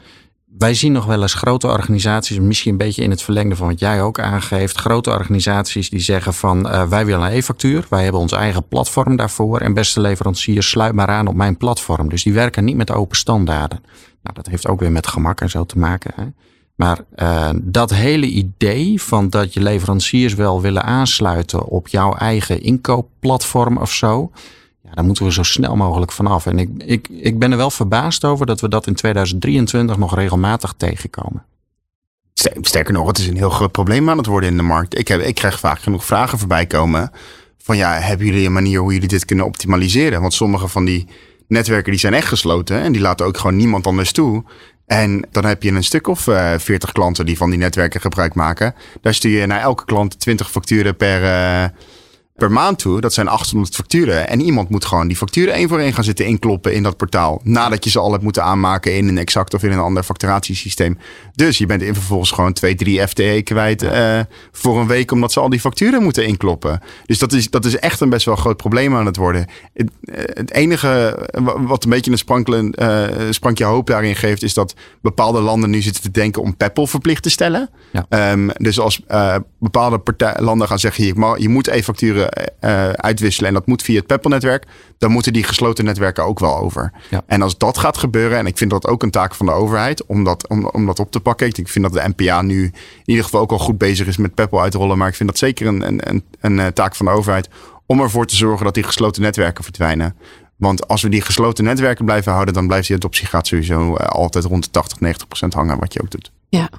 Speaker 4: wij zien nog wel eens grote organisaties, misschien een beetje in het verlengde van wat jij ook aangeeft. Grote organisaties die zeggen van wij willen een e-factuur. Wij hebben ons eigen platform daarvoor. En beste leveranciers, sluit maar aan op mijn platform. Dus die werken niet met open standaarden. Nou, dat heeft ook weer met gemak en zo te maken. Hè? Maar uh, dat hele idee van dat je leveranciers wel willen aansluiten op jouw eigen inkoopplatform of zo daar moeten we zo snel mogelijk vanaf. En ik, ik, ik ben er wel verbaasd over dat we dat in 2023 nog regelmatig tegenkomen.
Speaker 3: Sterker nog, het is een heel groot probleem aan het worden in de markt. Ik, heb, ik krijg vaak genoeg vragen voorbij komen. Van ja, hebben jullie een manier hoe jullie dit kunnen optimaliseren? Want sommige van die netwerken die zijn echt gesloten. En die laten ook gewoon niemand anders toe. En dan heb je een stuk of uh, eh, 40 klanten die van die netwerken gebruik maken. Daar stuur je naar elke klant 20 facturen per, uh, per maand toe. Dat zijn 800 facturen. En iemand moet gewoon die facturen één voor één gaan zitten inkloppen in dat portaal. Nadat je ze al hebt moeten aanmaken in een exact of in een ander facturatiesysteem. Dus je bent in vervolgens gewoon 2, 3 FTE kwijt uh, voor een week. Omdat ze al die facturen moeten inkloppen. Dus dat is, dat is echt een best wel groot probleem aan het worden. Het, het enige wat een beetje een sprankelen, uh, sprankje hoop daarin geeft. Is dat bepaalde landen nu zitten te denken om Peppel verplicht te stellen. Ja. Um, dus als uh, bepaalde partij, landen gaan zeggen. Je, je moet e-facturen uitwisselen en dat moet via het Peppel-netwerk, dan moeten die gesloten netwerken ook wel over. Ja. En als dat gaat gebeuren, en ik vind dat ook een taak van de overheid om dat, om, om dat op te pakken. Ik vind dat de NPA nu in ieder geval ook al goed bezig is met Peppel uitrollen, maar ik vind dat zeker een, een, een, een eh, taak van de overheid om ervoor te zorgen dat die gesloten netwerken verdwijnen. Want als we die gesloten netwerken blijven houden, dan blijft die adoptiegraad sowieso altijd rond de 80, 90 procent hangen, wat je ook doet.
Speaker 2: Ja.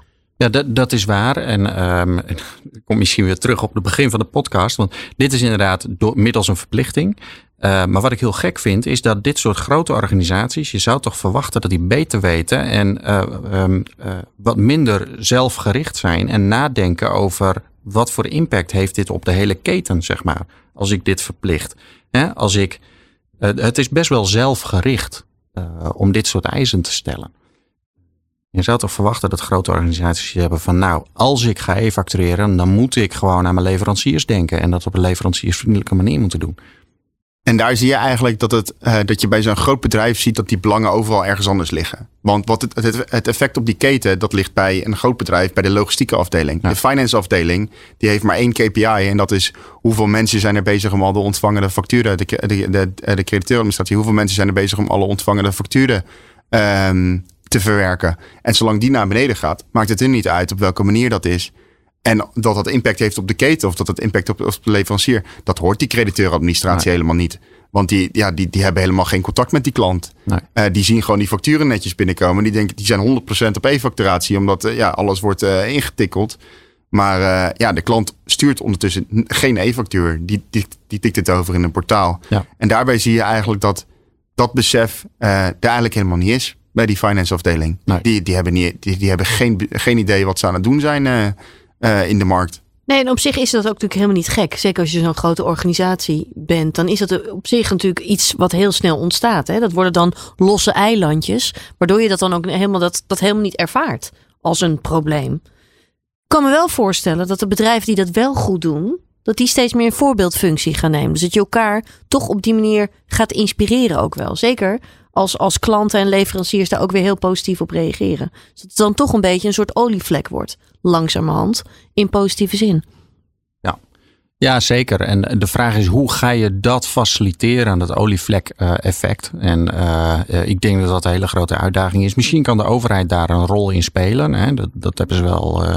Speaker 4: Ja, dat, dat is waar. En um, ik kom misschien weer terug op het begin van de podcast. Want dit is inderdaad door, middels een verplichting. Uh, maar wat ik heel gek vind, is dat dit soort grote organisaties, je zou toch verwachten dat die beter weten en uh, um, uh, wat minder zelfgericht zijn en nadenken over wat voor impact heeft dit op de hele keten, zeg maar, als ik dit verplicht. Hè? Als ik, het is best wel zelfgericht om dit soort eisen te stellen. Je zou toch verwachten dat grote organisaties hebben van nou, als ik ga e-factureren, dan moet ik gewoon aan mijn leveranciers denken en dat op een leveranciersvriendelijke manier moeten doen.
Speaker 3: En daar zie je eigenlijk dat, het, uh, dat je bij zo'n groot bedrijf ziet dat die belangen overal ergens anders liggen. Want wat het, het, het, effect op die keten, dat ligt bij een groot bedrijf, bij de logistieke afdeling. De finance afdeling, die heeft maar één KPI en dat is hoeveel mensen zijn er bezig om al de ontvangende facturen, de, de, de, de, de crediteuradministratie, hoeveel mensen zijn er bezig om alle ontvangende facturen um, te verwerken. En zolang die naar beneden gaat, maakt het er niet uit op welke manier dat is. En dat dat impact heeft op de keten of dat het impact op, op de leverancier, dat hoort die crediteuradministratie nee. helemaal niet. Want die, ja, die, die hebben helemaal geen contact met die klant. Nee. Uh, die zien gewoon die facturen netjes binnenkomen. Die denken, die zijn 100% op e-facturatie, omdat uh, ja, alles wordt uh, ingetikkeld. Maar ja, de klant stuurt ondertussen geen e-factuur. Die, die, die tikt het over in een portaal. Ja. En daarbij zie je eigenlijk dat dat besef er eigenlijk helemaal niet is bij die finance afdeling. Nee. Die, die hebben, niet, die, die hebben geen, geen idee wat ze aan het doen zijn uh, uh, in de markt.
Speaker 2: Nee, en op zich is dat ook natuurlijk helemaal niet gek. Zeker als je zo'n grote organisatie bent, dan is dat op zich natuurlijk iets wat heel snel ontstaat. Hè? Dat worden dan losse eilandjes, waardoor je dat dan ook helemaal, dat, dat helemaal niet ervaart als een probleem. Ik kan me wel voorstellen dat de bedrijven die dat wel goed doen, dat die steeds meer een voorbeeldfunctie gaan nemen. Dus dat je elkaar toch op die manier gaat inspireren ook wel. Zeker als, als klanten en leveranciers daar ook weer heel positief op reageren. Dus dat het dan toch een beetje een soort olievlek wordt, langzamerhand, in positieve zin.
Speaker 4: Ja. Ja, zeker. En de vraag is hoe ga je dat faciliteren, dat olievlek-effect? en uh, ik denk dat dat een hele grote uitdaging is. Misschien kan de overheid daar een rol in spelen. Hè? Dat, dat hebben ze wel eh,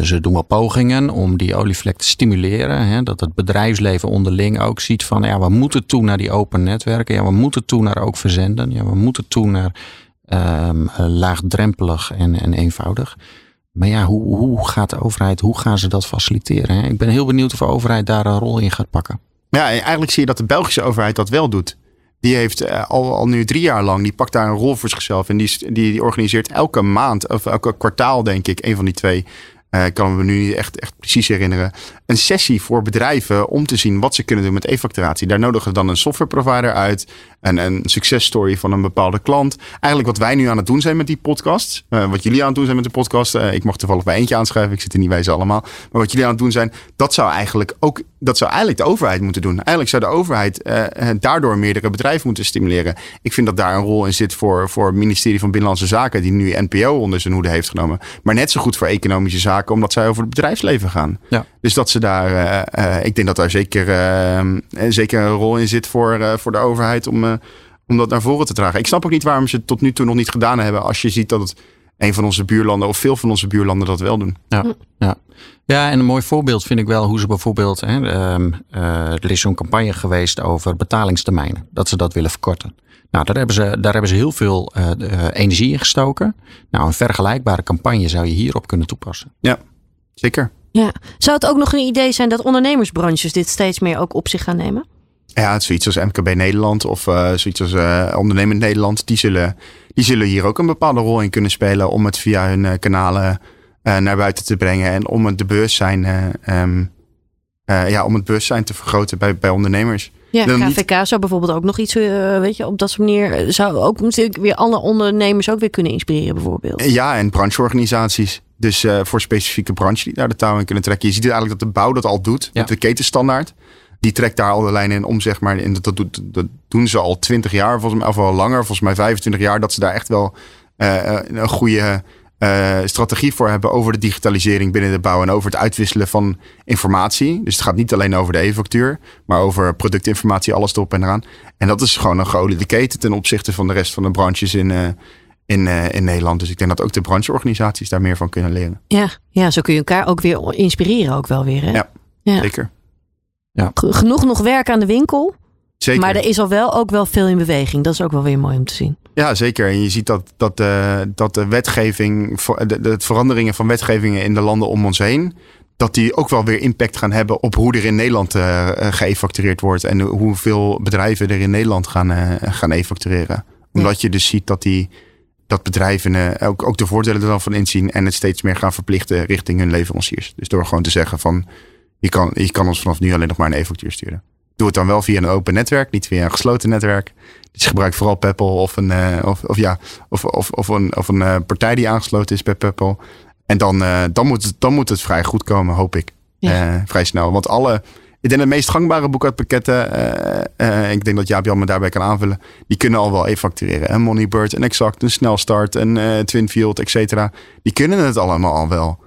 Speaker 4: ze doen wel pogingen om die olievlek te stimuleren. Hè, dat het bedrijfsleven onderling ook ziet van ja, we moeten toe naar die open netwerken. Ja, we moeten toe naar ook verzenden. Ja, we moeten toe naar um, laagdrempelig en, en eenvoudig. Maar ja, hoe, hoe gaat de overheid, hoe gaan ze dat faciliteren? Hè? Ik ben heel benieuwd of de overheid daar een rol in gaat pakken.
Speaker 3: Ja, eigenlijk zie je dat de Belgische overheid dat wel doet. Die heeft uh, al, al nu drie jaar lang, die pakt daar een rol voor zichzelf. En die, die, die organiseert elke maand, of elke kwartaal denk ik, een van die twee, uh, kan me nu niet echt, echt precies herinneren. Een sessie voor bedrijven om te zien wat ze kunnen doen met e-facturatie. Daar nodigen we dan een software provider uit. En een successtory van een bepaalde klant. Eigenlijk wat wij nu aan het doen zijn met die podcast. Uh, wat jullie aan het doen zijn met de podcast. Uh, ik mocht toevallig bij eentje aanschrijven. Ik zit er niet bij ze allemaal. Maar wat jullie aan het doen zijn. Dat zou eigenlijk ook. Dat zou eigenlijk de overheid moeten doen. Eigenlijk zou de overheid daardoor meerdere bedrijven moeten stimuleren. Ik vind dat daar een rol in zit voor, voor het ministerie van Binnenlandse Zaken. Die nu NPO onder zijn hoede heeft genomen. Maar net zo goed voor economische zaken omdat zij over het bedrijfsleven gaan. Ja. Dus dat ze daar, ik denk dat daar zeker, zeker een rol in zit voor, voor de overheid om, om dat naar voren te dragen. Ik snap ook niet waarom ze het tot nu toe nog niet gedaan hebben. Als je ziet dat het een van onze buurlanden of veel van onze buurlanden dat wel doen.
Speaker 4: Ja, ja. ja en een mooi voorbeeld vind ik wel hoe ze bijvoorbeeld, hè, uh, er is zo'n campagne geweest over betalingstermijnen, dat ze dat willen verkorten. Nou, daar hebben ze, daar hebben ze heel veel uh, energie in gestoken. Nou, een vergelijkbare campagne zou je hierop kunnen toepassen.
Speaker 3: Ja, zeker.
Speaker 2: Ja. Zou het ook nog een idee zijn dat ondernemersbranches dit steeds meer ook op zich gaan nemen?
Speaker 3: Ja, zoiets als MKB Nederland of uh, zoiets als uh, Ondernemend Nederland, die zullen, die zullen hier ook een bepaalde rol in kunnen spelen om het via hun uh, kanalen naar buiten te brengen en om het de bewustzijn, um, ja, om het bewustzijn te vergroten bij, bij ondernemers.
Speaker 2: Ja, KVK zou bijvoorbeeld ook nog iets, uh, weet je, op dat soort manier eh, zou ook natuurlijk weer alle ondernemers ook weer kunnen inspireren, bijvoorbeeld.
Speaker 3: Ja, en brancheorganisaties. Dus uh, voor specifieke branches die daar de touw in kunnen trekken. Je ziet eigenlijk dat de bouw dat al doet met de ketenstandaard. Die trekt daar al de lijnen in om, zeg maar. En dat, dat, dat doen ze al 20 jaar, volgens mij, of al langer, volgens mij 25 jaar, dat ze daar echt wel uh, een goede uh, strategie voor hebben over de digitalisering binnen de bouw en over het uitwisselen van informatie. Dus het gaat niet alleen over de e-factuur, maar over productinformatie, alles erop en eraan. En dat is gewoon een geoliede keten ten opzichte van de rest van de branches in, uh, in, uh, in Nederland. Dus ik denk dat ook de brancheorganisaties daar meer van kunnen leren.
Speaker 2: Ja, ja zo kun je elkaar ook weer inspireren, ook wel weer. Hè?
Speaker 3: Ja, ja, zeker.
Speaker 2: Ja. Genoeg nog werk aan de winkel. Zeker. Maar er is al wel ook wel veel in beweging. Dat is ook wel weer mooi om te zien.
Speaker 3: Ja, zeker. En je ziet dat, dat, de, dat de wetgeving, de, de veranderingen van wetgevingen in de landen om ons heen, dat die ook wel weer impact gaan hebben op hoe er in Nederland uh, geëfactureerd wordt. En hoeveel bedrijven er in Nederland gaan, uh, gaan efactureren. Omdat je dus ziet dat, die, dat bedrijven uh, ook, ook de voordelen er dan van inzien en het steeds meer gaan verplichten richting hun leveranciers. Dus door gewoon te zeggen van je kan, je kan ons vanaf nu alleen nog maar een e-factuur sturen. Doe het dan wel via een open netwerk, niet via een gesloten netwerk. Dus gebruik vooral Peppel of een, uh, of, of, ja, of, of, of een, of een uh, partij die aangesloten is bij Peppel. En dan, uh, dan, moet het, dan moet het vrij goed komen, hoop ik. Ja. vrij snel. Want alle, ik denk de meest gangbare boekhoudpakketten, ik denk dat Jaap Jan me daarbij kan aanvullen, die kunnen al wel e-factureren. Een Moneybird, een Exact, een Snelstart, een Twinfield, et cetera. Die kunnen het allemaal al wel.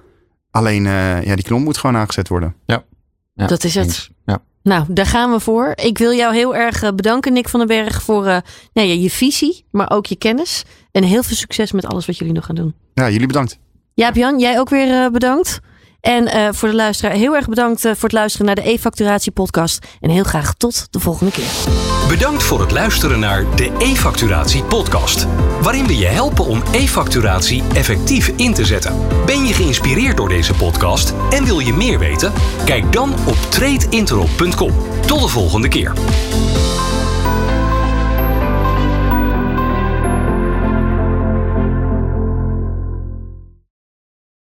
Speaker 3: Alleen, ja, die knop moet gewoon aangezet worden.
Speaker 4: Ja.
Speaker 2: ja dat is het. Ja. Nou, daar gaan we voor. Ik wil jou heel erg eh, bedanken, Nick van den Berg, voor uh, nou ja, je visie, maar ook je kennis. En heel veel succes met alles wat jullie nog gaan doen.
Speaker 3: Ja, jullie bedankt.
Speaker 2: Jaap Jan, jij ook weer uh, bedankt. En uh, voor de luisteraar, heel erg bedankt uh, voor het luisteren naar de e-facturatie podcast. En heel graag tot de volgende keer.
Speaker 1: Bedankt voor het luisteren naar de e-facturatie podcast. Waarin we je helpen om e-facturatie effectief in te zetten. Ben je geïnspireerd door deze podcast en wil je meer weten? Kijk dan op tradeintero.com. Tot de volgende keer.